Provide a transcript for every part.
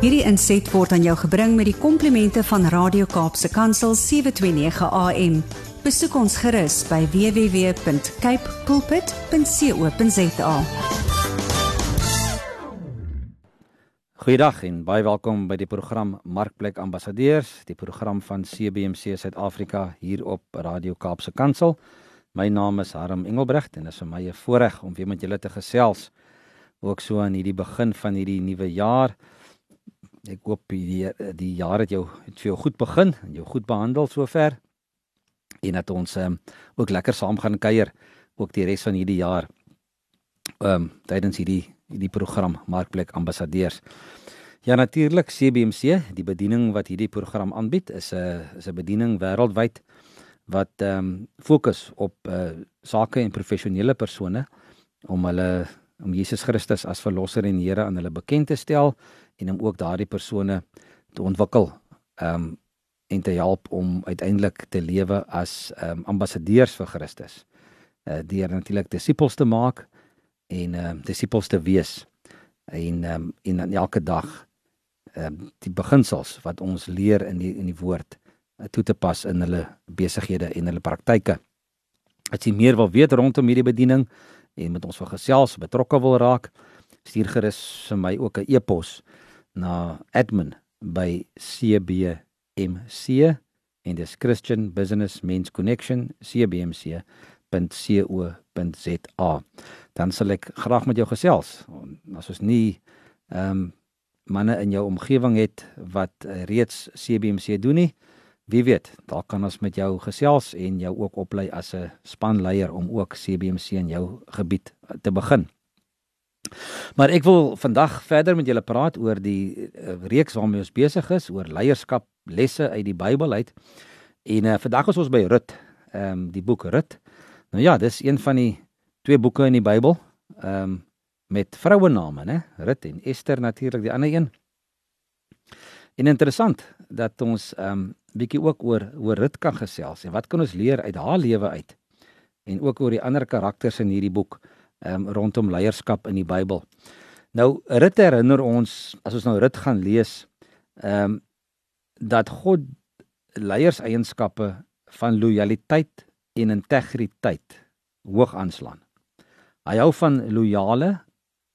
Hierdie inset word aan jou gebring met die komplimente van Radio Kaapse Kansel 729 AM. Besoek ons gerus by www.cape pulpit.co.za. Goeiedag en baie welkom by die program Markplek Ambassadeurs, die program van CBC Suid-Afrika hier op Radio Kaapse Kansel. My naam is Harm Engelbrecht en dit is vir my 'n voorreg om weer met julle te gesels ook so aan hierdie begin van hierdie nuwe jaar. Ek hoop die die jaar het jou het vir jou goed begin en jou goed behandel sover. En dat ons um, ook lekker saam gaan kuier ook die res van hierdie jaar. Ehm um, tydens hierdie hierdie program Markplek Ambassadeurs. Ja natuurlik CBC, die bediening wat hierdie program aanbied is 'n is 'n bediening wêreldwyd wat ehm um, fokus op uh sake en professionele persone om hulle om Jesus Christus as verlosser en Here aan hulle bekend te stel en om ook daardie persone te ontwikkel um en te help om uiteindelik te lewe as um ambassadeurs vir Christus. Uh deur natuurlik disippels te maak en um disippels te wees en um en elke dag um die beginsels wat ons leer in die in die woord uh, toe te pas in hulle besighede en hulle praktyke. As jy meer wil weet rondom hierdie bediening, en met ons wil gesels, betrokke wil raak, stuur gerus vir my ook 'n e-pos na admin@cbmc en dis Christian Business Men's Connection cbmc.co.za. Dan sal ek graag met jou gesels. As ons nie ehm um, manne in jou omgewing het wat reeds CBMC doen nie, Wie weet, dalk kan ons met jou gesels en jou ook oplei as 'n spanleier om ook CBMC in jou gebied te begin. Maar ek wil vandag verder met julle praat oor die uh, reeks waarmee ons besig is oor leierskap lesse uit die Bybel uit. En uh, vandag is ons by Rut, ehm um, die boek Rut. Nou ja, dis een van die twee boeke in die Bybel ehm um, met vrouename, né? Rut en Ester natuurlik die ander een. En interessant dat ons ehm um, bietjie ook oor oor Rut kan gesels en wat kan ons leer uit haar lewe uit? En ook oor die ander karakters in hierdie boek ehm um, rondom leierskap in die Bybel. Nou Rut herinner ons as ons nou Rut gaan lees ehm um, dat God leierseienskappe van lojaliteit en integriteit hoog aanslaan. Hy hou van loyale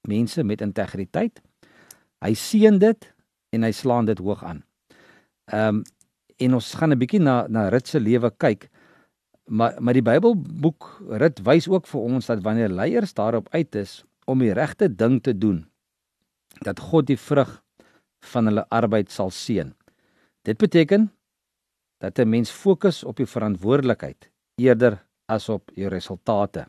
mense met integriteit. Hy seën dit en hy slaan dit hoog aan. Ehm um, en ons gaan 'n bietjie na na Rut se lewe kyk. Maar maar die Bybelboek Rut wys ook vir ons dat wanneer leiers daarop uit is om die regte ding te doen, dat God die vrug van hulle arbeid sal seën. Dit beteken dat 'n mens fokus op die verantwoordelikheid eerder as op jou resultate.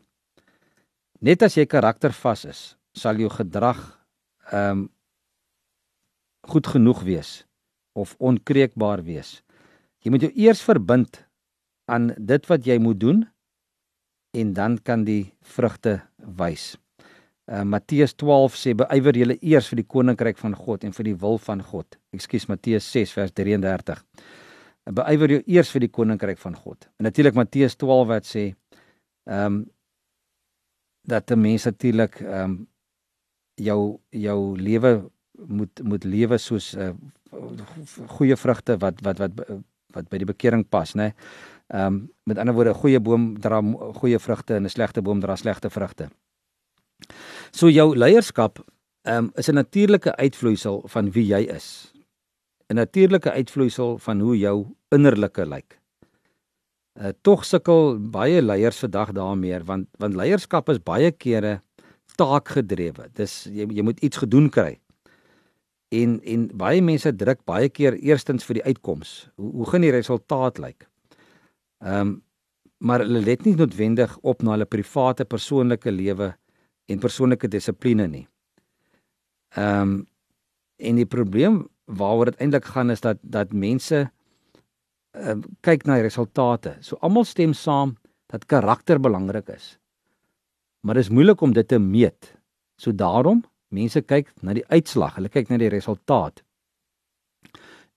Net as jy karaktervas is, sal jou gedrag ehm um, goed genoeg wees of onkreukbaar wees. Jy moet jou eers verbind aan dit wat jy moet doen en dan kan die vrugte wys. Uh, Matteus 12 sê beywer julle eers vir die koninkryk van God en vir die wil van God. Ekskuus Matteus 6 vers 33. Beywer jou eers vir die koninkryk van God. En natuurlik Matteus 12 wat sê ehm um, dat 'n mens natuurlik ehm um, jou jou lewe moet moet lewe soos 'n uh, goeie vrugte wat wat wat wat by die bekering pas, né? Ehm um, met ander woorde, 'n goeie boom dra goeie vrugte en 'n slegte boom dra slegte vrugte. So jou leierskap ehm um, is 'n natuurlike uitvloeisel van wie jy is. 'n Natuurlike uitvloeisel van hoe jou innerlike lyk. Uh tog sukkel baie leiers vandag daarmee want want leierskap is baie kere taakgedrewe. Dis jy jy moet iets gedoen kry en en baie mense druk baie keer eerstens vir die uitkoms. Hoe hoe gaan die resultaat lyk? Ehm um, maar hulle let nie noodwendig op na hulle private persoonlike lewe en persoonlike dissipline nie. Ehm um, en die probleem waaroor dit eintlik gaan is dat dat mense ehm um, kyk na die resultate. So almal stem saam dat karakter belangrik is. Maar dit is moeilik om dit te meet. So daarom Mense kyk na die uitslag, hulle kyk na die resultaat.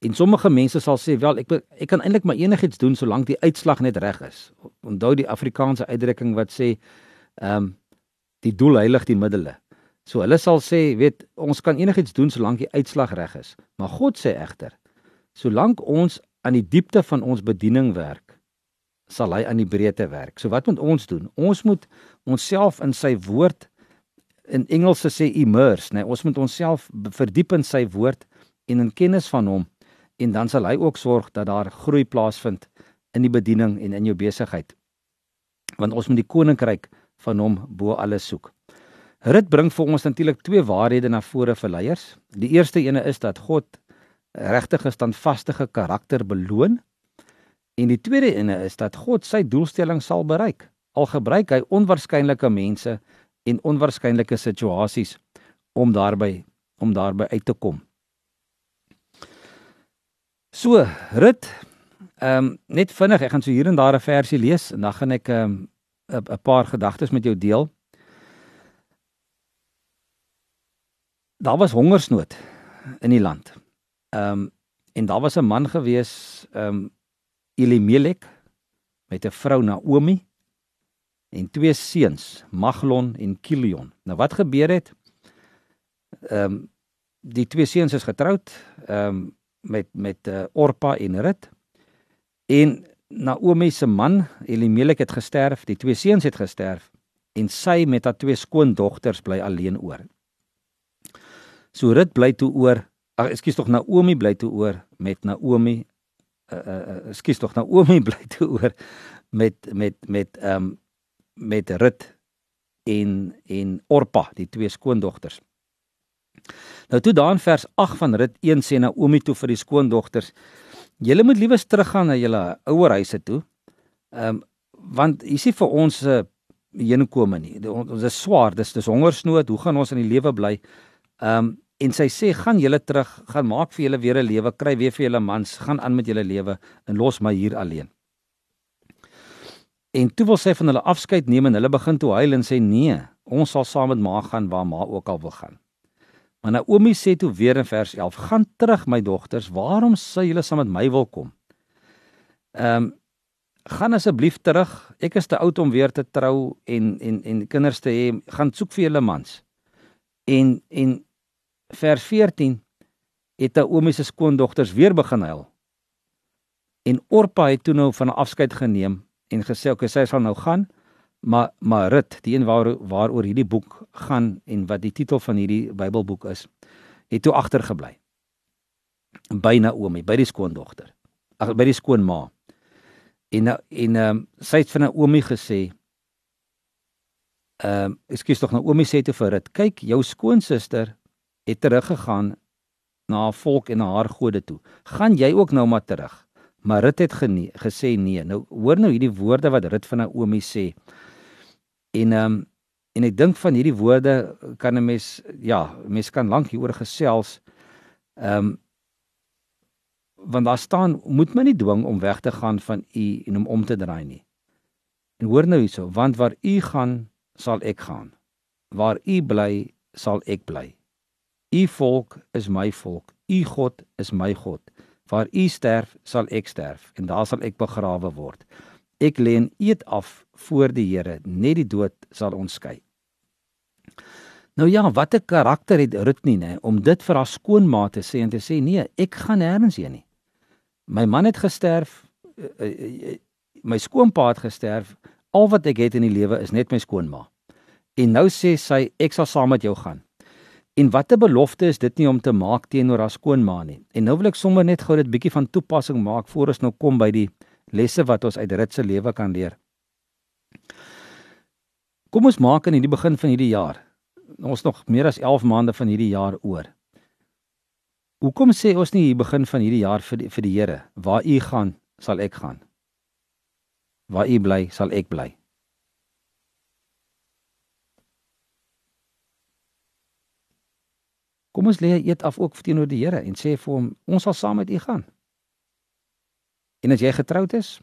En sommige mense sal sê, "Wel, ek ek kan eintlik maar enigiets doen solank die uitslag net reg is." Onthou die Afrikaanse uitdrukking wat sê, "Ehm um, die doel heilig die middele." So hulle sal sê, weet, ons kan enigiets doen solank die uitslag reg is. Maar God sê egter, solank ons aan die diepte van ons bediening werk, sal hy aan die breedte werk. So wat moet ons doen? Ons moet onsself in sy woord in Engels sê immerse, nee, ons moet onsself verdiep in sy woord en in kennis van hom en dan sal hy ook sorg dat daar groei plaasvind in die bediening en in jou besigheid. Want ons moet die koninkryk van hom bo alles soek. Rit bring vir ons natuurlik twee waarhede na vore vir leiers. Die eerste ene is dat God regtig 'n standvaste karakter beloon. En die tweede ene is dat God sy doelstelling sal bereik. Al gebruik hy onwaarskynlike mense en onwaarskynlike situasies om daarby om daarby uit te kom. So, Rut, ehm um, net vinnig, ek gaan so hier en daar 'n versie lees en dan gaan ek ehm um, 'n paar gedagtes met jou deel. Daar was hongersnood in die land. Ehm um, en daar was 'n man gewees, ehm um, Elimelek met 'n vrou Naomi en twee seuns, Maglon en Kilion. Nou wat gebeur het? Ehm um, die twee seuns is getroud ehm um, met met uh, Orpa en Rut. En Naomi se man Elimelek het gesterf, die twee seuns het gesterf en sy met haar twee skoondogters bly alleen oor. So Rut bly toe oor, ag ekskuus tog Naomi bly toe oor met Naomi uh uh ekskuus tog Naomi bly toe oor met met met ehm um, met Rut en en Orpa, die twee skoondogters. Nou toe daan vers 8 van Rut 1 sê Naomi toe vir die skoondogters: "Julle moet liewes teruggaan na julle ouer huise toe. Ehm um, want hier is vir ons 'n uh, heenkome nie. Ons is swaar, dis dis hongersnood. Hoe gaan ons in die lewe bly?" Ehm um, en sy sê: "Gaan julle terug, gaan maak vir julle weer 'n lewe, kry weer vir julle mans, gaan aan met julle lewe en los my hier alleen." En toe wil sy van hulle afskeid neem en hulle begin toe huil en sê nee, ons sal saam met ma gaan waar ma ook al wil gaan. Maar Naomi sê toe weer in vers 11: "Gaan terug my dogters, waarom sou julle saam met my wil kom?" Ehm um, gaan asseblief terug. Ek is te oud om weer te trou en en en kinders te hê. Gaan soek vir julle mans. En en vers 14 het Naomi se skoondogters weer begin huil. En Orpa het toe nou van afskeid geneem en gesê okay sy sal nou gaan maar maar Rut die een waar waaroor hierdie boek gaan en wat die titel van hierdie Bybelboek is het toe agtergebly by Naomi by die skoondogter ag by die skoonma en en ehm um, sy het vir Naomi gesê ehm um, ekskuus tog Naomi sê te vir Rut kyk jou skoonsister het teruggegaan na haar volk en na haar gode toe gaan jy ook nou maar terug Maar Rut het genie, gesê nee. Nou hoor nou hierdie woorde wat Rut van Naomi sê. En ehm um, en ek dink van hierdie woorde kan 'n mens ja, mens kan lank hieroor gesels. Ehm um, want daar staan moet my nie dwing om weg te gaan van u en om om te draai nie. En hoor nou hierso, want waar u gaan, sal ek gaan. Waar u bly, sal ek bly. U volk is my volk. U God is my God. Waar u sterf, sal ek sterf en daar sal ek begrawe word. Ek lê en eet af voor die Here, net die dood sal ons skei. Nou ja, wat 'n karakter het Rut nie, nê, om dit vir haar skoonma te sê en te sê nee, ek gaan nêrens heen nie. My man het gesterf, eh, eh, eh, my skoonpa het gesterf, al wat ek het in die lewe is net my skoonma. En nou sê sy ek sal saam met jou gaan. En watter belofte is dit nie om te maak teenoor haar skoonma nie. En nou wil ek sommer net gou dit bietjie van toepassing maak voor ons nou kom by die lesse wat ons uit Rit se lewe kan leer. Kom ons maak in die begin van hierdie jaar. Ons nog meer as 11 maande van hierdie jaar oor. Hoekom sê ons nie hier begin van hierdie jaar vir die, vir die Here, waar u gaan, sal ek gaan. Waar u bly, sal ek bly. Kom ons lê eet af ook teenoor die Here en sê vir hom ons sal saam met u gaan. En as jy getroud is,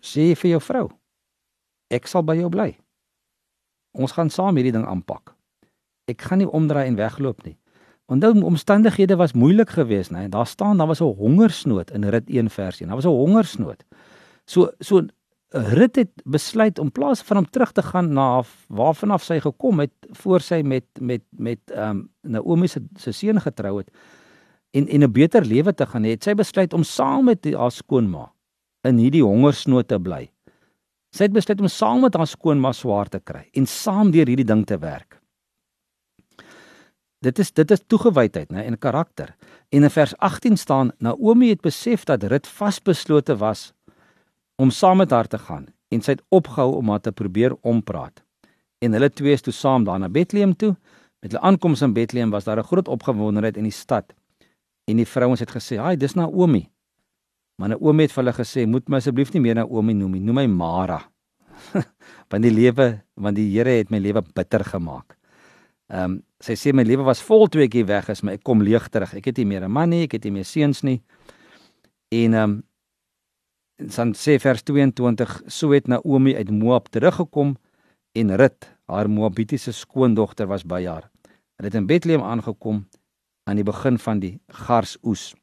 sê vir jou vrou ek sal by jou bly. Ons gaan saam hierdie ding aanpak. Ek gaan nie omdraai en wegloop nie. Onthou omstandighede was moeilik geweest, né? Daar staan daar was 'n hongersnood in Rit 1 vers 1. Daar was 'n hongersnood. So so Rut het besluit om plaas van om terug te gaan na waarvan af sy gekom het voor sy met met met ehm um, Naomi se se seun getrou het en en 'n beter lewe te gaan hê, het sy besluit om saam met haar skoonma in hierdie hongersnood te bly. Sy het besluit om saam met haar skoonma swaar te kry en saam deur hierdie ding te werk. Dit is dit is toegewydheid, né, en karakter. En in vers 18 staan Naomi het besef dat Rut vasbeslote was om saam met haar te gaan en sy het opgehou om haar te probeer ompraat. En hulle twee is toe saam daar na Bethlehem toe. Met hulle aankoms in Bethlehem was daar 'n groot opgewondenheid in die stad. En die vrouens het gesê: "Haai, dis Naomi." Maar Naomi het vir hulle gesê: "Moet my asseblief nie meer Naomi noem nie, noem my Mara." want die lewe, want die Here het my lewe bitter gemaak. Ehm um, sy sê my lewe was vol toe ek hier weg is, maar ek kom leeg terug. Ek het nie meer 'n man nie, ek het nie meer seuns nie. En ehm um, dan sê vers 22 so het Naomi uit Moab teruggekom en Rut haar Moabitiese skoondogter was by haar. Hulle het in Bethlehem aangekom aan die begin van die garsoes.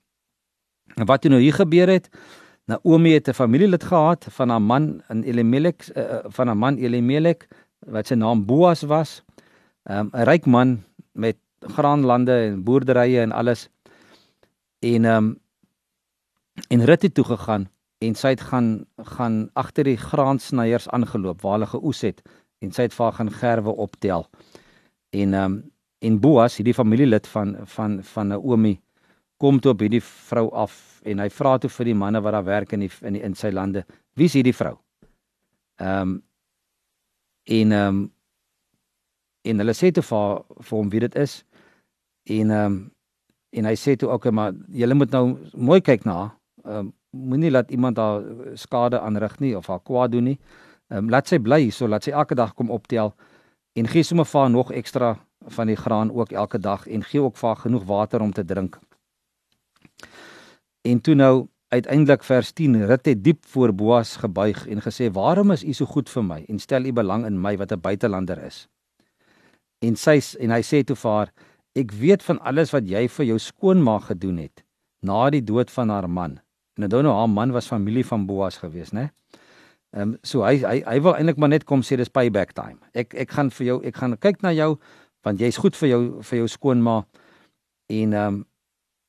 En wat nou hier gebeur het? Naomi het 'n familielid gehad van haar man in Elimelek uh, van haar man Elimelek wat sy naam Boas was. Um, 'n ryk man met graanlande en boerderye en alles. En ehm um, en Rut het toe gegaan en sy het gaan gaan agter die graansnyers aangeloop waar hulle geoes het en sy het vir gaan gerwe optel. En ehm um, en Boas, hierdie familielid van van van Naomi kom toe op hierdie vrou af en hy vra toe vir die manne wat daar werk in die in die in sy lande, wie's hierdie vrou? Ehm um, en ehm um, en hulle sê toe vir vir hom wie dit is. En ehm um, en hy sê toe okay, maar julle moet nou mooi kyk na. Ehm um, moenie laat iemand haar skade aanrig nie of haar kwaad doen nie. Ehm um, laat sy bly so laat sy elke dag kom optel en gee sommer vir haar nog ekstra van die graan ook elke dag en gee ook vir haar genoeg water om te drink. En toe nou uiteindelik vers 10 Rut het diep voor Boas gebuig en gesê: "Waarom is u so goed vir my en stel u belang in my wat 'n buitelander is?" En sy en hy sê toe vir haar: "Ek weet van alles wat jy vir jou skoonma gedoen het na die dood van haar man." En onthou nou haar man was familie van Boas gewees, né? Ehm um, so hy hy hy wil eintlik maar net kom sê dis payback time. Ek ek gaan vir jou ek gaan kyk na jou want jy's goed vir jou vir jou skoonma. En ehm um,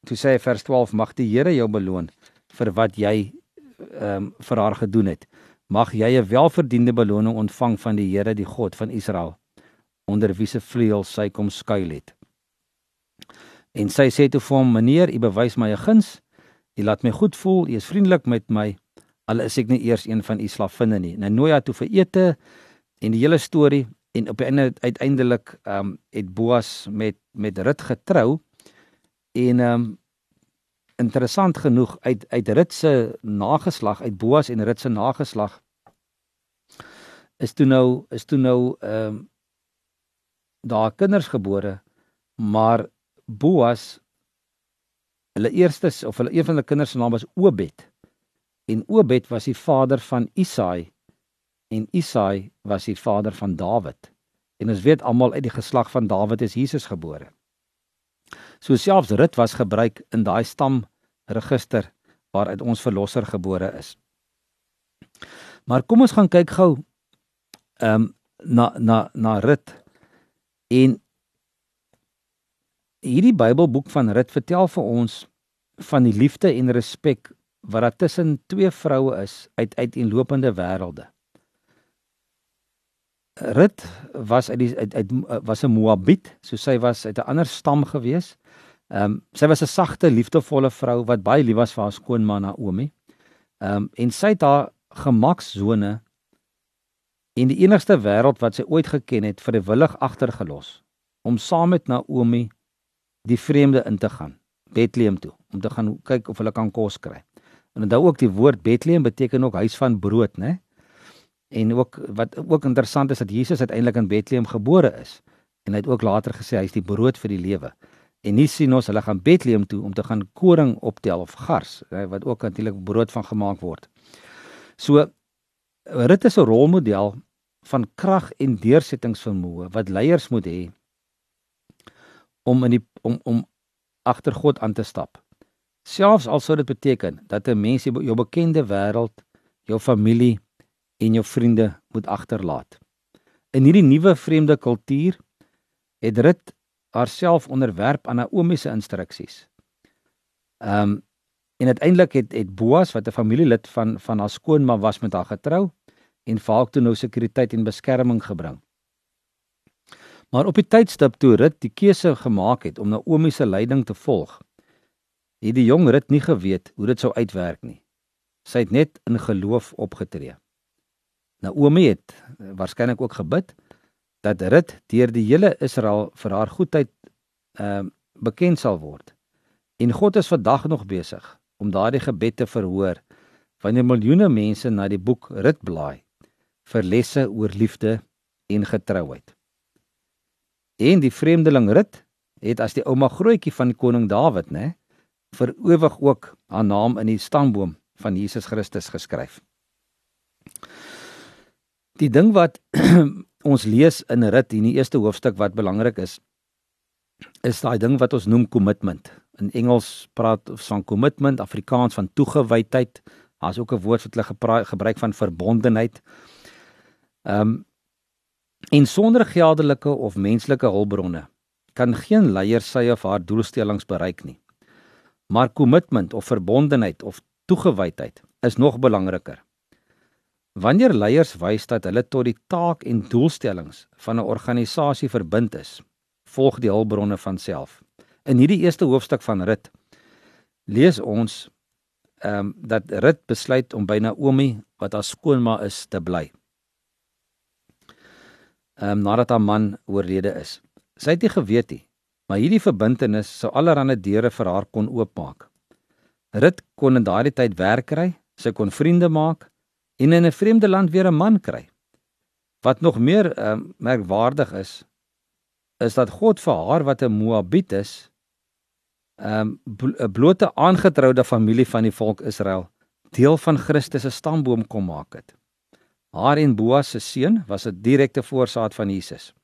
toe sê hy vers 12 mag die Here jou beloon vir wat jy ehm um, vir haar gedoen het. Mag jy 'n welverdiende beloning ontvang van die Here die God van Israel onder wie se vleuel sy kom skuil het. En sy sê toe vir hom: "Meneer, u bewys my 'n guns." Jy laat my goed voel, jy is vriendelik met my. Al is ek nie eers een van u slavinne nie. Nou nooi haar toe vir ete en die hele storie en op die einde uiteindelik ehm um, het Boas met met Rut getrou en ehm um, interessant genoeg uit uit Rut se nageslag uit Boas en Rut se nageslag is toe nou is toe nou ehm um, daar kinders gebore maar Boas Hulle eerstes of hulle een van hulle kinders se naam was Obed. En Obed was die vader van Isaai en Isaai was die vader van Dawid. En ons weet almal uit die geslag van Dawid is Jesus gebore. So selfs Rut was gebruik in daai stamregister waaruit ons verlosser gebore is. Maar kom ons gaan kyk gou ehm um, na na na Rut en hierdie Bybelboek van Rut vertel vir ons van die liefde en respek wat daar tussen twee vroue is uit uiteenlopende wêrelde. Rut was uit die uit, uit was 'n Moabit, so sy was uit 'n ander stam gewees. Ehm um, sy was 'n sagte, liefdevolle vrou wat baie lief was vir haar skoonma Naomi. Ehm um, en sy het haar gemaksone in die enigste wêreld wat sy ooit geken het vrywillig agtergelos om saam met Naomi die vreemde in te gaan, Bethlehem toe, om te gaan kyk of hulle kan kos kry. En onthou ook die woord Bethlehem beteken ook huis van brood, né? En ook wat ook interessant is dat Jesus uiteindelik in Bethlehem gebore is en hy het ook later gesê hy is die brood vir die lewe. En nie sien ons hulle gaan Bethlehem toe om te gaan koring optel of gars, hè, wat ook natuurlik brood van gemaak word. So Rut is 'n rolmodel van krag en deursettingsvermoë wat leiers moet hê om in die om om agter God aan te stap. Selfs al sou dit beteken dat 'n mens jou bekende wêreld, jou familie en jou vriende moet agterlaat. In hierdie nuwe vreemde kultuur het Rut haarself onderwerp aan Naomi se instruksies. Ehm um, en uiteindelik het het Boas wat 'n familielid van van haar skoonma was met haar getrou en vir haar toe nou sekuriteit en beskerming gebring. Maar op die tydstip toe Rut die keuse gemaak het om Naomi se leiding te volg, het die jong Rut nie geweet hoe dit sou uitwerk nie. Sy het net in geloof opgetree. Naomi het eh, waarskynlik ook gebid dat Rut deur die hele Israel vir haar goedheid ehm uh, bekend sal word. En God is vandag nog besig om daardie gebed te verhoor wanneer miljoene mense na die boek Rut blaai vir lesse oor liefde en getrouheid. En die vreemdeling Rut het as die ouma grootjie van koning Dawid, né, vir ewig ook haar naam in die stamboom van Jesus Christus geskryf. Die ding wat ons lees in Rut in die eerste hoofstuk wat belangrik is, is daai ding wat ons noem commitment. In Engels praat ons van commitment, Afrikaans van toegewydheid. Daar's ook 'n woord wat hulle gebruik van verbondenheid. Ehm um, En sonder geldelike of menslike hulpbronne kan geen leier sy of haar doelstellings bereik nie. Maar kommitment of verbondenheid of toegewydheid is nog belangriker. Wanneer leiers wys dat hulle tot die taak en doelstellings van 'n organisasie verbind is, volg die hulpbronne van self. In hierdie eerste hoofstuk van Rut lees ons ehm um, dat Rut besluit om by Naomi wat haar skoonma is te bly um, nadat haar man oorlede is. Sy het nie geweet nie, maar hierdie verbintenis sou allerlei deure vir haar kon oopmaak. Rit kon in daardie tyd werk kry, sy kon vriende maak en in 'n vreemde land weer 'n man kry. Wat nog meer um, merkwaardig is, is dat God vir haar wat 'n Moabiet is, 'n um, blote aangetroude familie van die volk Israel, deel van Christus se stamboom kom maak het. Haar en Boas se seun was 'n direkte voorsaat van Jesus.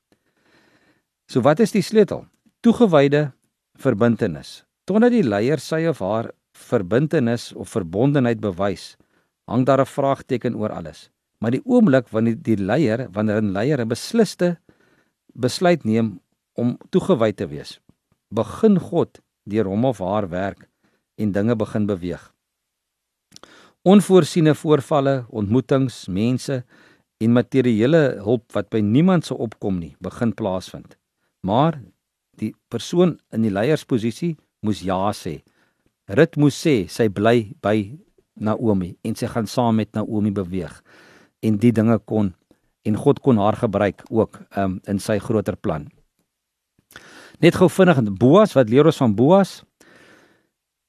So wat is die sleutel? Toegewyde verbintenis. Totdat die leier sy of haar verbintenis of verbondenheid bewys, hang daar 'n vraagteken oor alles. Maar die oomblik wanneer die leier, wanneer 'n leier 'n besliste besluit neem om toegewy te wees, begin God deur hom of haar werk en dinge begin beweeg. Onvoorsiene voorvalle, ontmoetings, mense en materiële hulp wat by niemand se opkom nie, begin plaasvind. Maar die persoon in die leiersposisie moes ja sê. Rut moes sê sy bly by Naomi en sy gaan saam met Naomi beweeg. En die dinge kon en God kon haar gebruik ook um, in sy groter plan. Net gou vinnig Boas, wat leer ons van Boas?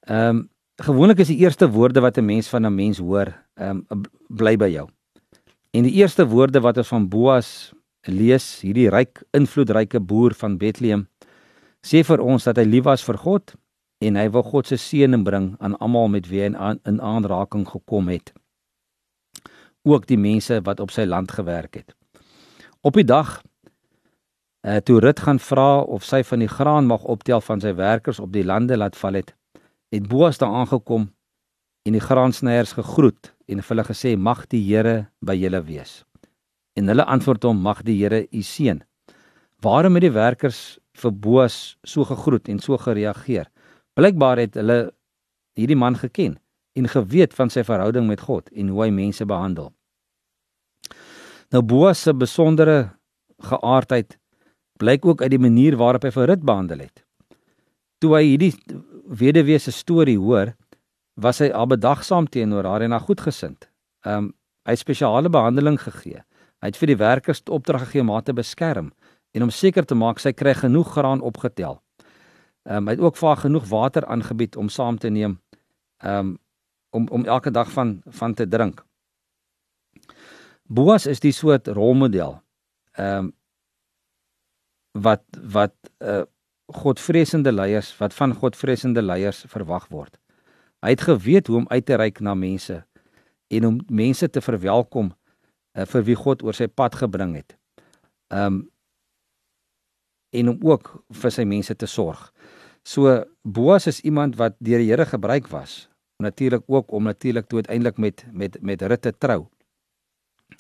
Ehm um, gewoonlik is die eerste woorde wat 'n mens van 'n mens hoor, ehm um, bly by jou. En die eerste woorde wat ons van Boas lees, hierdie ryk invloedryke boer van Bethlehem, sê vir ons dat hy lief was vir God en hy wou God se seëning bring aan almal met wie hy in, in aanraking gekom het. Ook die mense wat op sy land gewerk het. Op die dag uh, toe Rut gaan vra of sy van die graan mag optel van sy werkers op die lande laat val het, het Boas daar aangekom en die graansnyers gegroet en hulle gesê mag die Here by julle wees. En hulle antwoord hom mag die Here u seën. Waarom het die werkers vir Boas so gegroet en so gereageer? Blykbaar het hulle hierdie man geken en geweet van sy verhouding met God en hoe hy mense behandel. Nou Boas se besondere geaardheid blyk ook uit die manier waarop hy vir Rut behandel het. Toe hy hierdie weduwee se storie hoor, was hy albedagsaam teenoor haar en haar goedgesind. Ehm um, hy het spesiale behandeling gegee. Hy het vir die werkers opdrag gegee om haar te beskerm en om seker te maak sy kry genoeg graan opgetel. Ehm um, hy het ook vir genoeg water aangebied om saam te neem. Ehm um, om om elke dag van van te drink. Boas is die soort rolmodel. Ehm um, wat wat 'n uh, Godvreesende leiers wat van Godvreesende leiers verwag word. Hy het geweet hoe om uit te reik na mense en om mense te verwelkom uh, vir wie God oor sy pad gebring het. Um en om ook vir sy mense te sorg. So Boas is iemand wat deur die Here gebruik was, natuurlik ook om natuurlik toe uiteindelik met met met Rut te trou.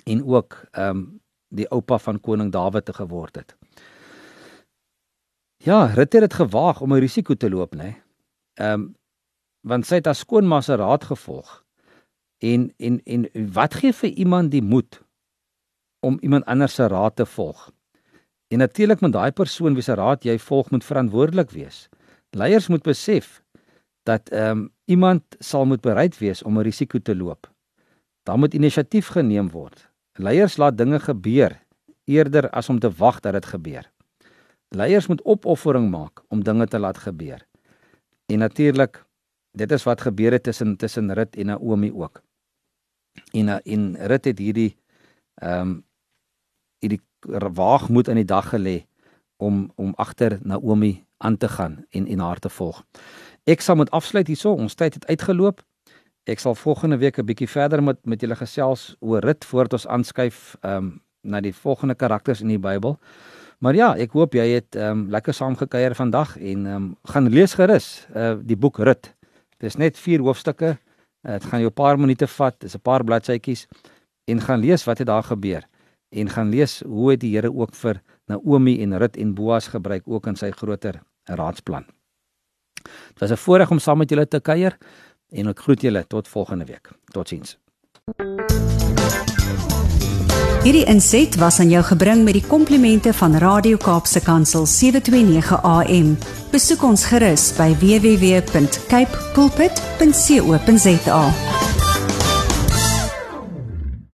en ook ehm um, die oupa van koning Dawid te geword het. Ja, Rut het dit gewaag om 'n risiko te loop, nê. Ehm um, want sy het haar skoonma se raad gevolg. En en en wat gee vir iemand die moed om iemand anders se raad te volg? En natuurlik moet daai persoon wie se raad jy volg moet verantwoordelik wees. Leiers moet besef dat ehm um, iemand sal moet bereid wees om 'n risiko te loop. Daar moet inisiatief geneem word. Leiers laat dinge gebeur eerder as om te wag dat dit gebeur. Leiers moet opoffering maak om dinge te laat gebeur. En natuurlik dit is wat gebeur het tussen tussen Rut en Naomi ook. En en Rut het hierdie ehm um, hierdie waagmoed in die dag gelê om om agter Naomi aan te gaan en en haar te volg. Ek sal moet afsluit hierso. Ons tyd het uitgeloop. Ek sal volgende week 'n bietjie verder met met julle gesels oor Rut voordat ons aanskuif ehm um, na die volgende karakters in die Bybel. Maar ja, ek hoop jy het ehm um, lekker saam gekuier vandag en ehm um, gaan lees gerus uh die boek Rut. Dit is net 4 hoofstukke. Dit uh, gaan jou 'n paar minute vat. Dis 'n paar bladsytjies en gaan lees wat het daar gebeur en gaan lees hoe het die Here ook vir Naomi en Rut en Boas gebruik ook in sy groter raadsplan. Dit was 'n voorreg om saam met julle te kuier en ek groet julle tot volgende week. Totsiens. Hierdie inset was aan jou gebring met die komplimente van Radio Kaapse Kansel 729 AM. Besoek ons gerus by www.cape pulpit.co.za.